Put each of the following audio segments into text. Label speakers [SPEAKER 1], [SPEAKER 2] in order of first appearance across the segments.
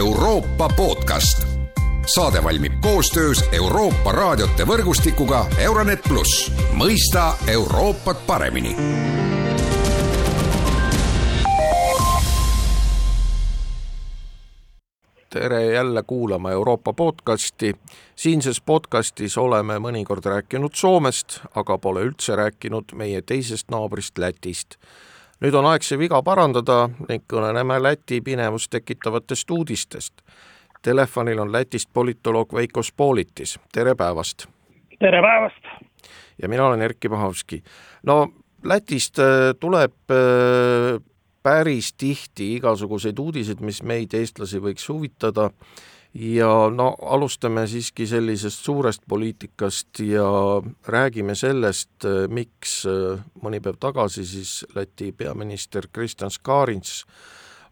[SPEAKER 1] Euroopa podcast. saade valmib koostöös Euroopa raadiote võrgustikuga Euronet pluss, mõista Euroopat paremini
[SPEAKER 2] tere jälle kuulama Euroopa podcasti. siinses podcastis oleme mõnikord rääkinud Soomest, aga pole üldse rääkinud meie teisest naabrist Lätist. Nüüd on aeg see viga parandada ning kõneleme Läti pinevust tekitavatest uudistest. Telefonil on Lätist politoloog Veiko Spolitis, tere päevast!
[SPEAKER 3] tere päevast!
[SPEAKER 2] ja mina olen Erkki Pahovski. no Lätist äh, tuleb äh, päris tihti igasuguseid uudiseid, mis meid, eestlasi, võiks huvitada ja no alustame siiski sellisest suurest poliitikast ja räägime sellest, miks mõni päev tagasi siis Läti peaminister Kristjan Skarins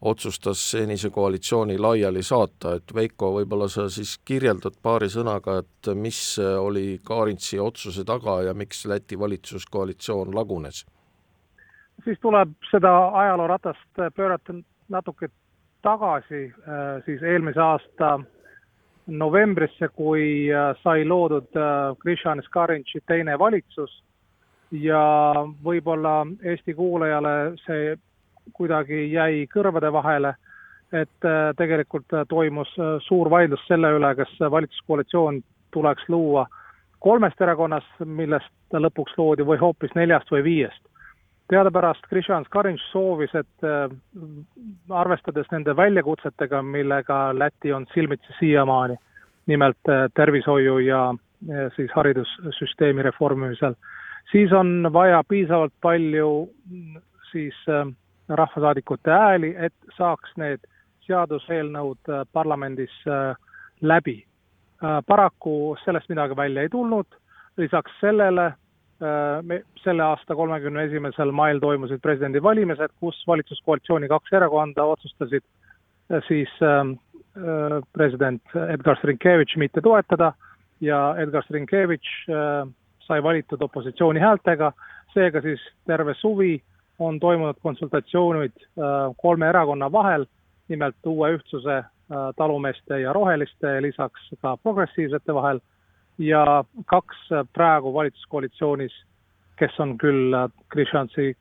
[SPEAKER 2] otsustas senise koalitsiooni laiali saata, et Veiko, võib-olla sa siis kirjeldad paari sõnaga, et mis oli Karinsi otsuse taga ja miks Läti valitsuskoalitsioon lagunes?
[SPEAKER 3] Siis tuleb seda ajalooratast pöörata natuke tagasi, äh, siis eelmise aasta novembrisse, kui äh, sai loodud äh, Krishan Skarinši teine valitsus. Ja võib-olla Eesti kuulajale see kuidagi jäi kõrvade vahele, et tegelikult toimus suur vaidlus selle üle, kas valitsuskoalitsioon tuleks luua kolmest erakonnast, millest lõpuks loodi, või hoopis neljast või viiest teadupärast Krishan Skarinš soovis, et äh, arvestades nende väljakutsetega, millega Läti on silmitsi siiamaani, nimelt äh, tervishoiu ja äh, siis haridussüsteemi reformimisel, siis on vaja piisavalt palju siis rahvasaadikute hääli, et saaks need seaduseelnõud parlamendis läbi. paraku sellest midagi välja ei tulnud, lisaks sellele me, selle aasta kolmekümne esimesel mail toimusid presidendivalimised, kus valitsuskoalitsiooni kaks erakonda otsustasid äh, siis ähm, äh, president Edgar Strinkevitš mitte toetada ja Edgar Strinkevitš äh, sai valitud opositsiooni häältega, seega siis terve suvi on toimunud konsultatsioonid äh, kolme erakonna vahel, nimelt uue ühtsuse äh, talumeeste ja roheliste, lisaks ka progressiivsete vahel ja kaks praegu valitsuskoalitsioonis, kes on küll Krishansi,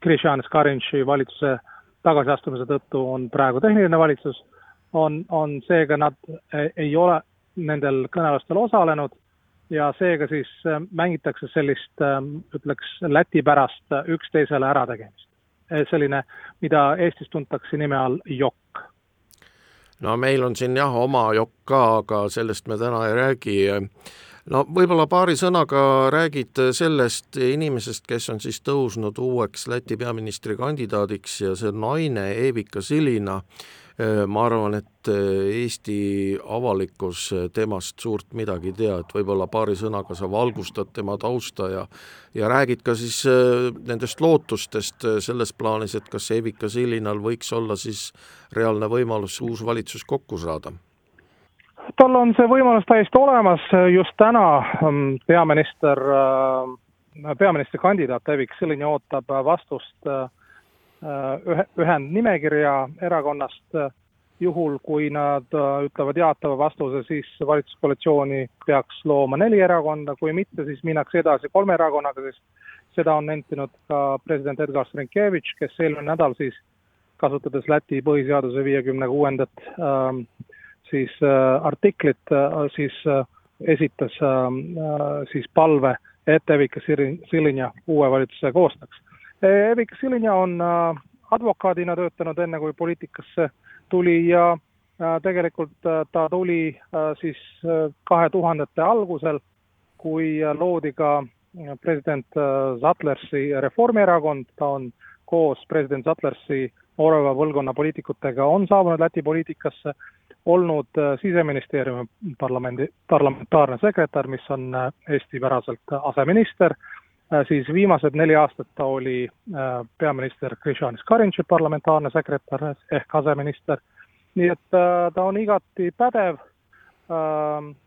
[SPEAKER 3] Krishan Skarinši valitsuse tagasiastumise tõttu on praegu tehniline valitsus, on, on seega nad ei ole nendel kõnelustel osalenud ja seega siis mängitakse sellist, ütleks, Läti pärast üksteisele ärategemist. selline, mida Eestis tuntakse nime all jokk
[SPEAKER 2] no meil on siin jah, oma jokk ka, aga sellest me täna ei räägi. no võib-olla paari sõnaga räägid sellest inimesest, kes on siis tõusnud uueks Läti peaministrikandidaadiks ja see naine Evika Silina ma arvan, et äh, Eesti avalikkus äh, temast suurt midagi ei tea, et võib-olla paari sõnaga sa valgustad tema tausta ja ja räägid ka siis nendest lootustest selles plaanis, et kas Evika Silinal võiks olla siis reaalne võimalus uus valitsus kokku saada?
[SPEAKER 3] tal on see võimalus täiesti olemas, just täna ähm, peaminister, peaministrikandidaat Evik Silin ootab vastust äh, Äh, ühe, ühendnimekirja erakonnast, äh, juhul kui nad äh, ütlevad jaatava vastuse, siis valitsuskoalitsiooni peaks looma neli erakonda, kui mitte, siis minnakse edasi kolme erakonnaga, sest seda on nentinud ka president Edgar Strinkevitš, kes eelmine nädal siis kasutades Läti põhiseaduse viiekümne kuuendat ähm, siis äh, artiklit äh, siis äh, esitas ähm, äh, siis palve, et Evika Silinja uue valitsuse koostaks Evika Silinja on äh, advokaadina töötanud enne, kui poliitikasse tuli ja äh, tegelikult äh, ta tuli siis kahe tuhandete algusel, kui loodi ka president Zatlersi Reformierakond, ta on koos president Zatlersi Orava põlvkonna poliitikutega on saabunud Läti poliitikasse, olnud siseministeeriumi parlamendi, parlamentaarne sekretär, mis on eestipäraselt aseminister. Äh, siis viimased neli aastat ta oli äh, peaminister Krishan Skarinši parlamentaarne sekretär ehk aseminister, nii et äh, ta on igati pädev,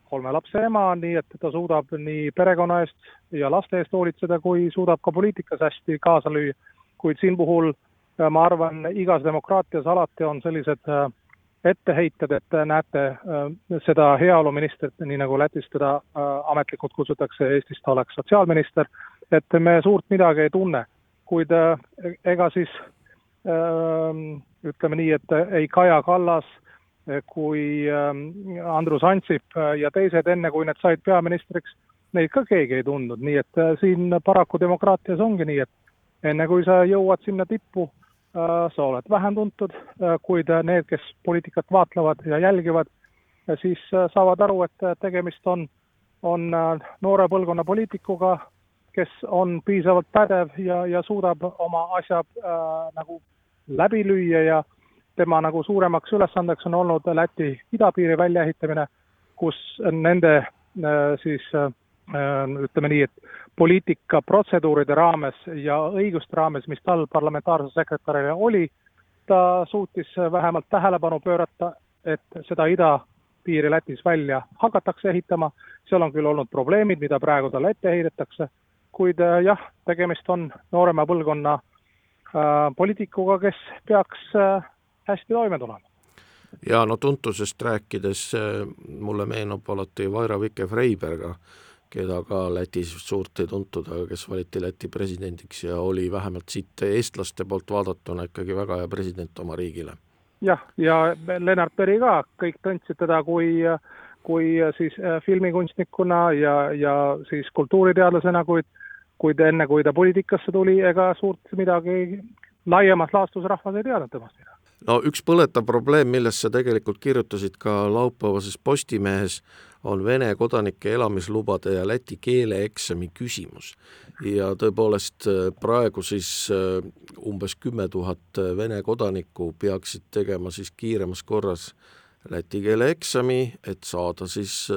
[SPEAKER 3] kolme lapse ema, nii et ta suudab nii perekonna eest ja laste eest hoolitseda, kui suudab ka poliitikas hästi kaasa lüüa. kuid siin puhul ma arvan, igas demokraatias alati on sellised etteheited, et näete, seda heaoluministrit, nii nagu Lätis teda ametlikult kutsutakse, Eestis ta oleks sotsiaalminister, et me suurt midagi ei tunne. kuid ega siis ütleme nii, et ei Kaja Kallas kui Andrus Ansip ja teised, enne kui need said peaministriks, neid ka keegi ei tundnud, nii et äh, siin paraku demokraatias ongi nii, et enne kui sa jõuad sinna tippu, äh, sa oled vähem tuntud, äh, kuid need, kes poliitikat vaatlevad ja jälgivad, siis saavad aru, et tegemist on, on noore põlvkonna poliitikuga, kes on piisavalt pädev ja, ja suudab oma asja äh, nagu läbi lüüa ja tema nagu suuremaks ülesandeks on olnud Läti idapiiri väljaehitamine, kus nende äh, siis äh, ütleme nii, et poliitikaprotseduuride raames ja õiguste raames, mis tal parlamentaarse sekretärile oli, ta suutis vähemalt tähelepanu pöörata, et seda idapiiri Lätis välja hakatakse ehitama, seal on küll olnud probleemid, mida praegu talle ette heidetakse, kuid äh, jah, tegemist on noorema põlvkonna äh, poliitikuga, kes peaks äh, hästi toime tulema
[SPEAKER 2] ja no tuntusest rääkides mulle meenub alati Vaira Vike-Freiberga, keda ka Lätis suurt ei tuntud, aga kes valiti Läti presidendiks ja oli vähemalt siit eestlaste poolt vaadatuna ikkagi väga hea president oma riigile.
[SPEAKER 3] jah, ja Lennart Meri ka, kõik tundsid teda kui kui siis filmikunstnikuna ja, ja siis kultuuriteadlasena, kuid kuid enne, kui ta poliitikasse tuli, ega suurt midagi laiemas laastus rahvas ei teadnud temast midagi
[SPEAKER 2] no üks põletav probleem, millest sa tegelikult kirjutasid ka laupäevases Postimehes, on Vene kodanike elamislubade ja läti keeleeksami küsimus. ja tõepoolest äh, praegu siis äh, umbes kümme tuhat äh, Vene kodanikku peaksid tegema siis kiiremas korras läti keele eksami, et saada siis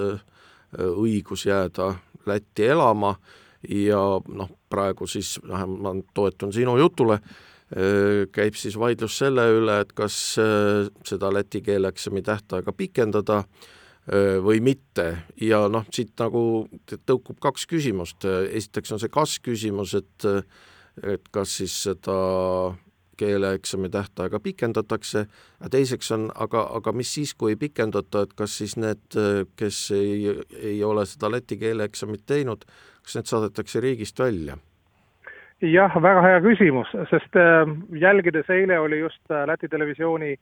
[SPEAKER 2] õigus jääda Lätti elama ja noh, praegu siis vähemalt ma toetun sinu jutule, käib siis vaidlus selle üle, et kas seda läti keele eksami tähtaega pikendada või mitte. Ja noh, siit nagu tõukub kaks küsimust, esiteks on see kas-küsimus, et et kas siis seda keeleeksami tähtaega pikendatakse, teiseks on aga, aga mis siis, kui ei pikendata, et kas siis need, kes ei, ei ole seda läti keeleeksamit teinud, kas need saadetakse riigist välja?
[SPEAKER 3] jah, väga hea küsimus, sest jälgides eile oli just Läti televisiooni äh,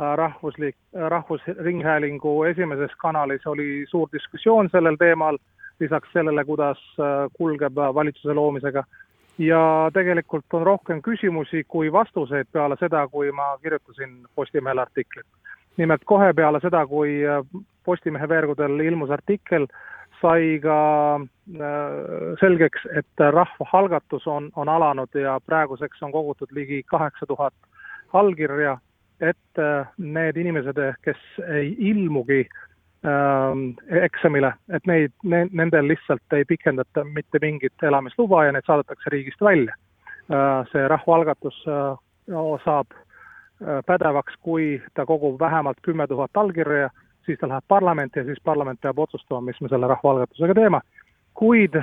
[SPEAKER 3] Äh, rahvuslik, äh, Rahvusringhäälingu esimeses kanalis oli suur diskussioon sellel teemal, lisaks sellele, kuidas äh, kulgeb valitsuse loomisega. Ja tegelikult on rohkem küsimusi kui vastuseid peale seda, kui ma kirjutasin Postimehele artiklit. nimelt kohe peale seda, kui Postimehe veergudel ilmus artikkel, sai ka selgeks, et rahvaalgatus on, on alanud ja praeguseks on kogutud ligi kaheksa tuhat allkirja et äh, need inimesed, kes ei ilmugi äh, eksamile, et neid ne,, nendel lihtsalt ei pikendata mitte mingit elamisluba ja need saadetakse riigist välja äh,. see rahvaalgatus äh, saab äh, pädevaks, kui ta kogub vähemalt kümme tuhat allkirja, siis ta läheb parlamenti ja siis parlament peab otsustama, mis me selle rahvaalgatusega teeme. kuid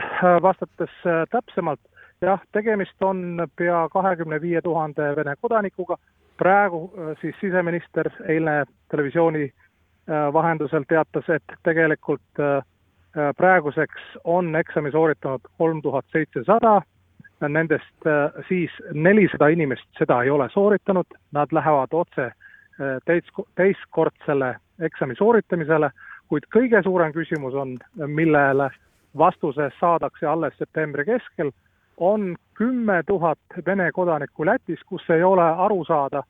[SPEAKER 3] vastates täpsemalt, jah, tegemist on pea kahekümne viie tuhande Vene kodanikuga, praegu siis siseminister eilne televisiooni äh, vahendusel teatas, et tegelikult äh, praeguseks on eksami sooritanud kolm tuhat seitsesada, nendest siis nelisada inimest seda ei ole sooritanud, nad lähevad otse teist, teistkordsele eksami sooritamisele, kuid kõige suurem küsimus on, millele vastuse saadakse alles septembri keskel on kümme tuhat Vene kodanikku Lätis, kus ei ole aru saada,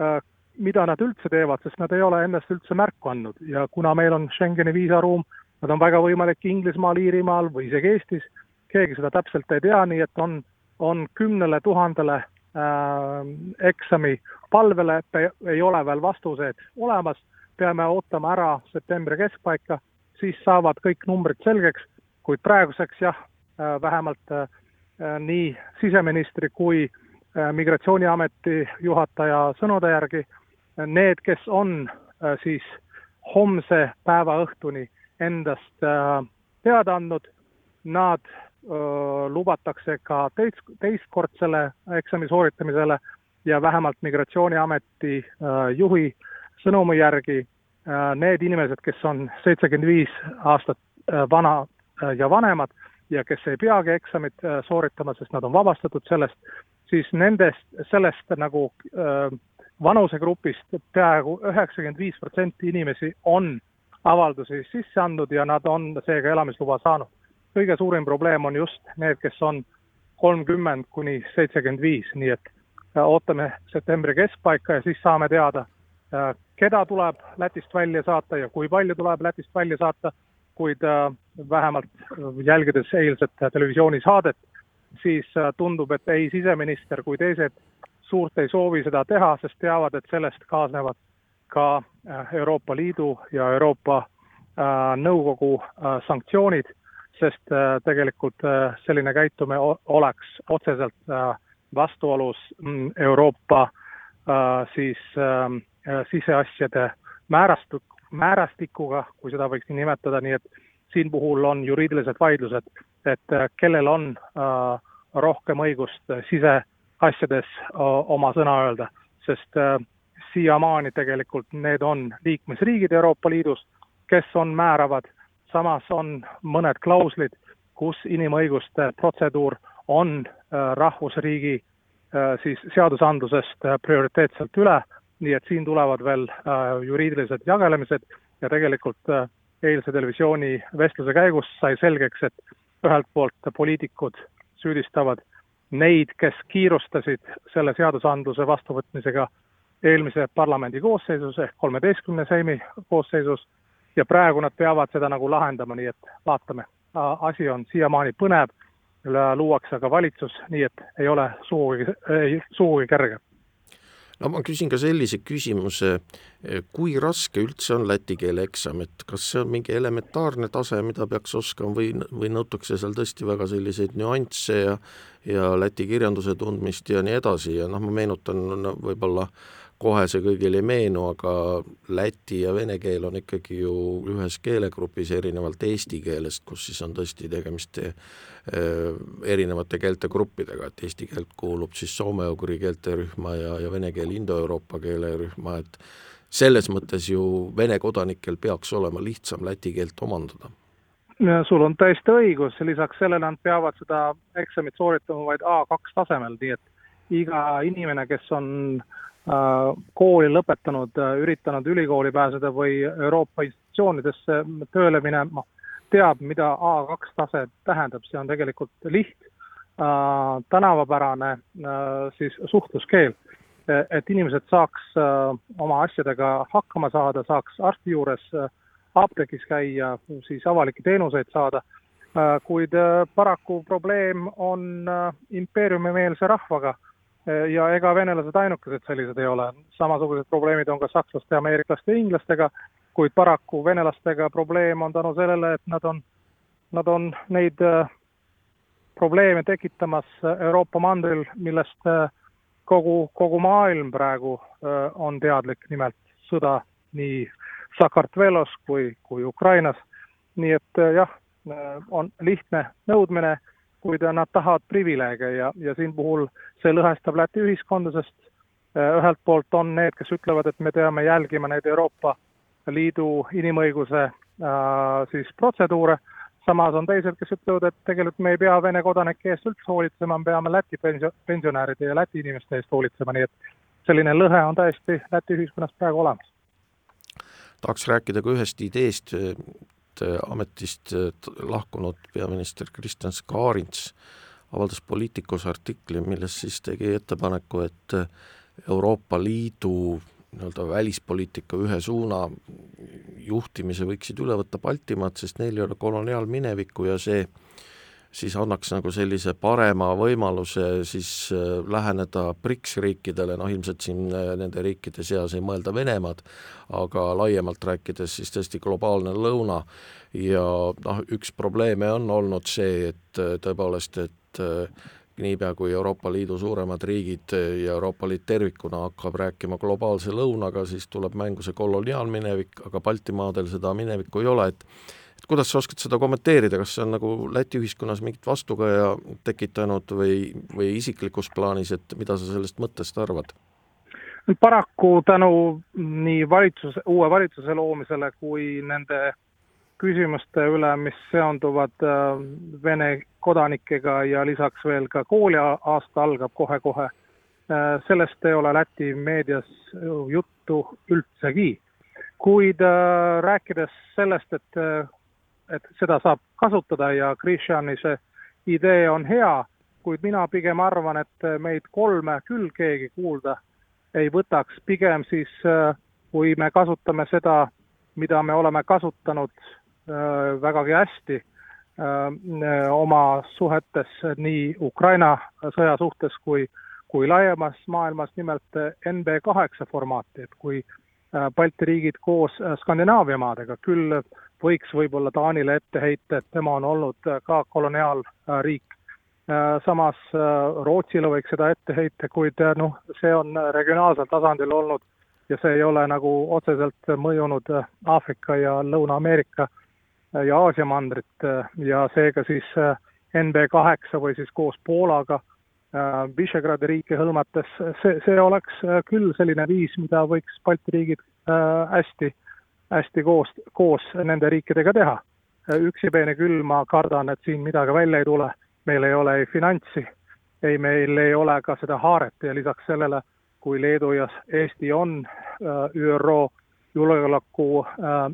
[SPEAKER 3] äh, mida nad üldse teevad, sest nad ei ole ennast üldse märku andnud. Ja kuna meil on Schengeni viisaruum, nad on väga võimalik Inglismaal, Iirimaal või isegi Eestis, keegi seda täpselt ei tea, nii et on, on kümnele tuhandele äh, eksami palvele ei ole veel vastuseid olemas, peame ootama ära septembri keskpaika, siis saavad kõik numbrid selgeks, kuid praeguseks jah, äh, vähemalt äh, Äh, nii siseministri kui äh, migratsiooniameti juhataja sõnade järgi, need, kes on äh, siis homse päeva õhtuni endast teada andnud, nad lubatakse ka teist, teistkordsele eksami sooritamisele ja vähemalt Migratsiooniameti juhi sõnumi järgi need inimesed, kes on seitsekümmend viis aastat vana ja vanemad ja kes ei peagi eksamit sooritama, sest nad on vabastatud sellest, siis nendest, sellest nagu äh, vanusegrupist peaaegu üheksakümmend viis protsenti inimesi on avaldusi sisse andnud ja nad on seega elamisluba saanud. kõige suurim probleem on just need, kes on kolmkümmend kuni seitsekümmend viis, nii et äh, ootame septembri keskpaika ja siis saame teada, äh, keda tuleb Lätist välja saata ja kui palju tuleb Lätist välja saata, kuid äh, vähemalt jälgides eilset televisioonisaadet, siis tundub, et ei siseminister kui teised suurt ei soovi seda teha, sest teavad, et sellest kaasnevad ka Euroopa Liidu ja Euroopa Nõukogu sanktsioonid sest äh, tegelikult äh, selline käitumine oleks otseselt äh, vastuolus mm, Euroopa siis ähm, siseasjade määrastuk, määrastikuga, kui seda võiks nii nimetada, nii et siin puhul on juriidilised vaidlused, et kellel on rohkem õigust siseasjades oma sõna öelda, sest siiamaani tegelikult need on liikmesriigid Euroopa Liidus, kes on määravad. Samas on mõned klauslid, kus inimõiguste protseduur on äh, rahvusriigi äh, siis seadusandlusest äh, prioriteetselt üle, nii et siin tulevad veel juriidilised jagelemised ja tegelikult eilse televisiooni vestluse käigus sai selgeks, et ühelt poolt poliitikud süüdistavad neid, kes kiirustasid selle seadusandluse vastuvõtmisega eelmise parlamendi koosseisus ehk kolmeteistkümne seimi koosseisus ja praegu nad peavad seda nagu lahendama, nii et vaatame. asi on siiamaani põnev, luuakse aga valitsus, nii et ei ole sugugi, sugugi kerge
[SPEAKER 2] no ma küsin ka sellise küsimuse, kui raske üldse on läti keele eksam, et kas see on mingi elementaarne tase, mida peaks oskama või, või nõutakse seal tõesti väga selliseid nüansse ja ja läti kirjanduse tundmist ja nii edasi ja noh, ma meenutan võib-olla kohe see kõigile ei meenu, aga läti ja vene keel on ikkagi ju ühes keelegrupis, erinevalt eesti keelest, kus siis on tõesti tegemist eh, erinevate keelte gruppidega, et eesti keelt kuulub siis soome-ugri keelterühma ja, ja vene keel indoeuroopa keelerühma, et selles mõttes ju Vene kodanikel peaks olema lihtsam läti keelt omandada.
[SPEAKER 3] sul on täiesti õigus, lisaks sellele nad peavad seda eksamit sooritama vaid A2 tasemel, nii et iga inimene, kes on äh, Äh, kooli lõpetanud, äh, üritanud ülikooli pääseda või Euroopa institutsioonidesse tööle minema, teab, mida A2 tase tähendab, see on tegelikult liht, äh, tänavapärane siis suhtluskeel. et inimesed saaks oma asjadega hakkama saada, saaks arsti juures apteegis käia, siis avalikke teenuseid saada, kuid paraku probleem on impeeriumimeelse rahvaga ja ega venelased ainukesed sellised ei ole, samasugused probleemid on ka sakslaste, ameeriklaste ja inglastega, kuid paraku venelastega probleem on tänu sellele, et nad on, nad on neid äh, probleeme tekitamas Euroopa mandril, millest äh, kogu, kogu maailm praegu on teadlik, nimelt sõda nii Sakartvelos kui, kui Ukrainas. nii et jah, on lihtne nõudmine kuid nad tahavad privileege ja, ja siin puhul see lõhestab Läti ühiskonda, sest äh, ühelt poolt on need, kes ütlevad, et me peame jälgima neid Euroopa Liidu inimõiguse äh, siis protseduure, samas on teised, kes ütlevad, et tegelikult me ei pea Vene kodanike eest üldse hoolitsema, me peame Läti pensio-, pensionäride ja Läti inimeste eest hoolitsema, nii et selline lõhe on täiesti Läti ühiskonnas praegu olemas.
[SPEAKER 2] tahaks rääkida ka ühest ideest, et ametist lahkunud peaminister Kristjan Skarins avaldas Politicus artikli, milles siis tegi ettepaneku, et Euroopa Liidu nii-öelda välispoliitika ühe suuna juhtimise võiksid üle võtta Baltimaad, sest neil ei ole koloniaalminevikku ja see siis annaks nagu sellise parema võimaluse siis äh, läheneda BRICS riikidele, noh ilmselt siin äh, nende riikide seas ei mõelda Venemaad, aga laiemalt rääkides siis tõesti globaalne lõuna. Ja noh, üks probleeme on olnud see, et äh, tõepoolest, et niipea, kui Euroopa Liidu suuremad riigid ja Euroopa Liit tervikuna hakkab rääkima globaalse lõunaga, siis tuleb mängu see koloniaalminevik, aga Baltimaadel seda minevikku ei ole, et et kuidas sa oskad seda kommenteerida, kas see on nagu Läti ühiskonnas mingit vastukaja tekitanud või, või isiklikus plaanis, et mida sa sellest mõttest arvad?
[SPEAKER 3] paraku tänu nii valitsuse, uue valitsuse loomisele kui nende küsimuste üle, mis seonduvad äh, Vene kodanikega ja lisaks veel ka kooliaasta algab kohe-kohe, äh, sellest ei ole Läti meedias juttu üldsegi. kuid äh, rääkides sellest, et, et seda saab kasutada ja Krishani see idee on hea, kuid mina pigem arvan, et meid kolme küll keegi kuulda ei võtaks, pigem siis kui me kasutame seda, mida me oleme kasutanud Äh, vägagi hästi äh, oma suhetes nii Ukraina sõja suhtes kui, kui laiemas maailmas, nimelt NB kaheksa formaati, et kui äh, Balti riigid koos Skandinaavia maadega, küll võiks võib-olla Taanile ette heita, et tema on olnud ka koloniaalriik, samas Rootsile võiks seda ette heita, kuid noh, see on regionaalsel tasandil olnud ja see ei ole nagu otseselt mõjunud Aafrika ja Lõuna-Ameerika ja Aasia mandrit äh, ja seega siis äh, NB kaheksa või siis koos Poolaga äh, Visegradi riike hõlmates, see, see oleks küll selline viis, mida võiks Balti riigid hästi, hästi koos, koos nende riikidega teha. üksipäine küll ma kardan, et siin midagi välja ei tule, meil ei ole ei finantsi, ei, meil ei ole ka seda haaret ja lisaks sellele, kui Leedu ja Eesti on ÜRO julgeoleku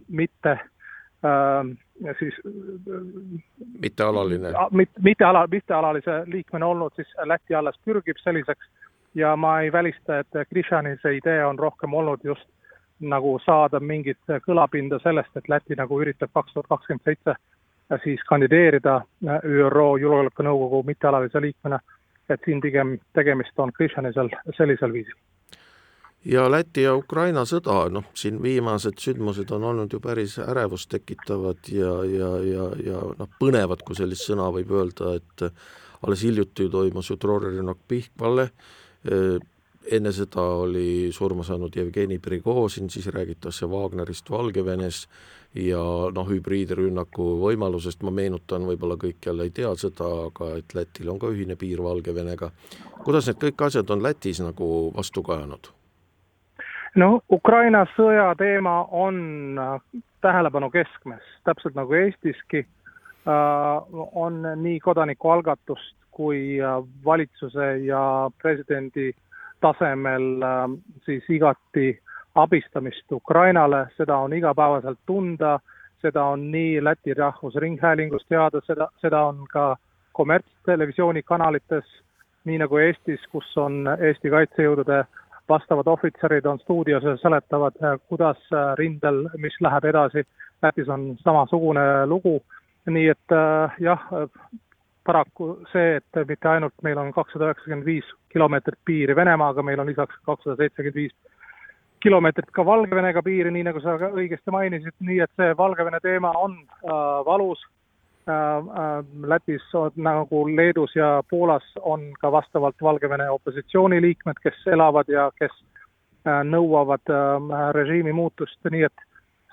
[SPEAKER 3] mitte
[SPEAKER 2] siis mittealaline.
[SPEAKER 3] mit,, mitteala, mittealalise liikmena olnud, siis Läti alles pürgib selliseks ja ma ei välista, et Grishani see idee on rohkem olnud just nagu saada mingit kõlapinda sellest, et Läti nagu üritab kaks tuhat kakskümmend seitse siis kandideerida ÜRO Julgeolekunõukogu mittealalise liikmena, et siin pigem tegemist on Grishanisel sellisel viisil
[SPEAKER 2] ja Läti ja Ukraina sõda, noh, siin viimased sündmused on olnud ju päris ärevust tekitavad ja, ja, ja, ja noh, põnevad, kui sellist sõna võib öelda, et alles hiljuti toimus ju terrorirünnak Pihkvale, enne seda oli surma saanud Jevgeni Prigožin, siis räägitakse Wagnerist Valgevenes ja noh, hübriidrünnaku võimalusest ma meenutan, võib-olla kõik jälle ei tea seda, aga et Lätil on ka ühine piir Valgevenega. kuidas need kõik asjad on Lätis nagu vastu kajanud?
[SPEAKER 3] No Ukraina sõja teema on äh, tähelepanu keskmes, täpselt nagu Eestiski, äh, on nii kodanikualgatust kui äh, valitsuse ja presidendi tasemel siis igati abistamist Ukrainale, seda on igapäevaselt tunda, seda on nii Läti Rahvusringhäälingus teada, seda, seda on ka kommertstelevisiooni kanalites, nii nagu Eestis, kus on Eesti kaitsejõudude äh, vastavad ohvitserid on stuudios ja seletavad, äh, kuidas äh, rindel, mis läheb edasi. Lätis on samasugune lugu, nii et äh, jah, paraku see, et mitte ainult meil on kakssada üheksakümmend viis kilomeetrit piiri Venemaaga, meil on lisaks kakssada seitsekümmend viis kilomeetrit ka Valgevenega piiri, nii nagu sa õigesti mainisid, nii et see Valgevene teema on äh, valus Lätis nagu Leedus ja Poolas on ka vastavalt Valgevene opositsiooniliikmed, kes elavad ja kes äh, nõuavad režiimi muutust, nii et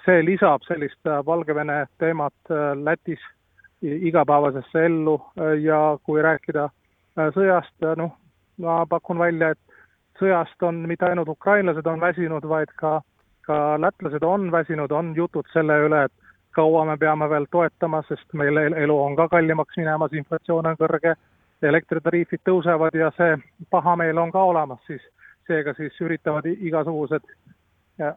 [SPEAKER 3] see lisab sellist Valgevene teemat Lätis igapäevasesse ellu ja kui rääkida sõjast, noh, ma pakun välja, et sõjast on mitte ainult ukrainlased on väsinud, vaid ka, ka lätlased on väsinud, on jutud selle üle, et kaua me peame veel toetama, sest meil elu on ka kallimaks minemas, inflatsioon on kõrge, elektritariifid tõusevad ja see pahameel on ka olemas, siis seega siis üritavad igasugused,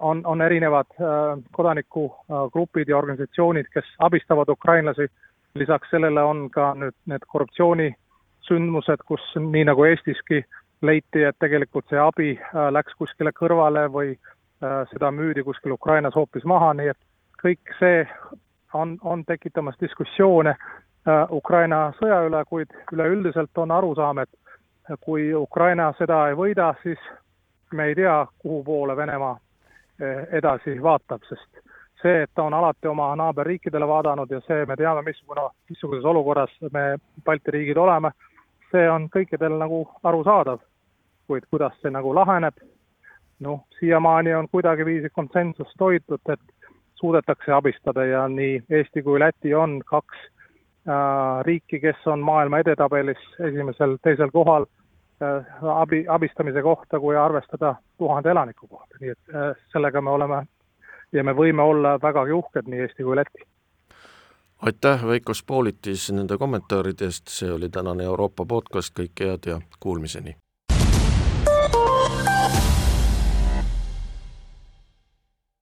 [SPEAKER 3] on, on erinevad äh, kodanikugrupid ja organisatsioonid, kes abistavad ukrainlasi, lisaks sellele on ka nüüd need korruptsioonisündmused, kus nii nagu Eestiski leiti, et tegelikult see abi äh, läks kuskile kõrvale või äh, seda müüdi kuskil Ukrainas hoopis maha, nii et kõik see on, on tekitamas diskussioone äh, Ukraina sõja üle, kuid üleüldiselt on arusaam, et kui Ukraina seda ei võida, siis me ei tea, kuhu poole Venemaa äh, edasi vaatab, sest see, et ta on alati oma naaberriikidele vaadanud ja see, me teame, missugune, missuguses olukorras me Balti riigid oleme, see on kõikidel nagu arusaadav. kuid kuidas see nagu laheneb, noh, siiamaani on kuidagiviisi konsensust hoitud, et suudetakse abistada ja nii Eesti kui Läti on kaks äh, riiki, kes on maailma edetabelis esimesel, teisel kohal abi, abistamise kohta, kui arvestada tuhande elaniku kohta, nii et sellega me oleme ja me võime olla vägagi uhked, nii Eesti kui Läti.
[SPEAKER 2] Aitäh, Veiko Spolitis nende kommentaaride eest, see oli tänane Euroopa podcast, kõike head ja kuulmiseni!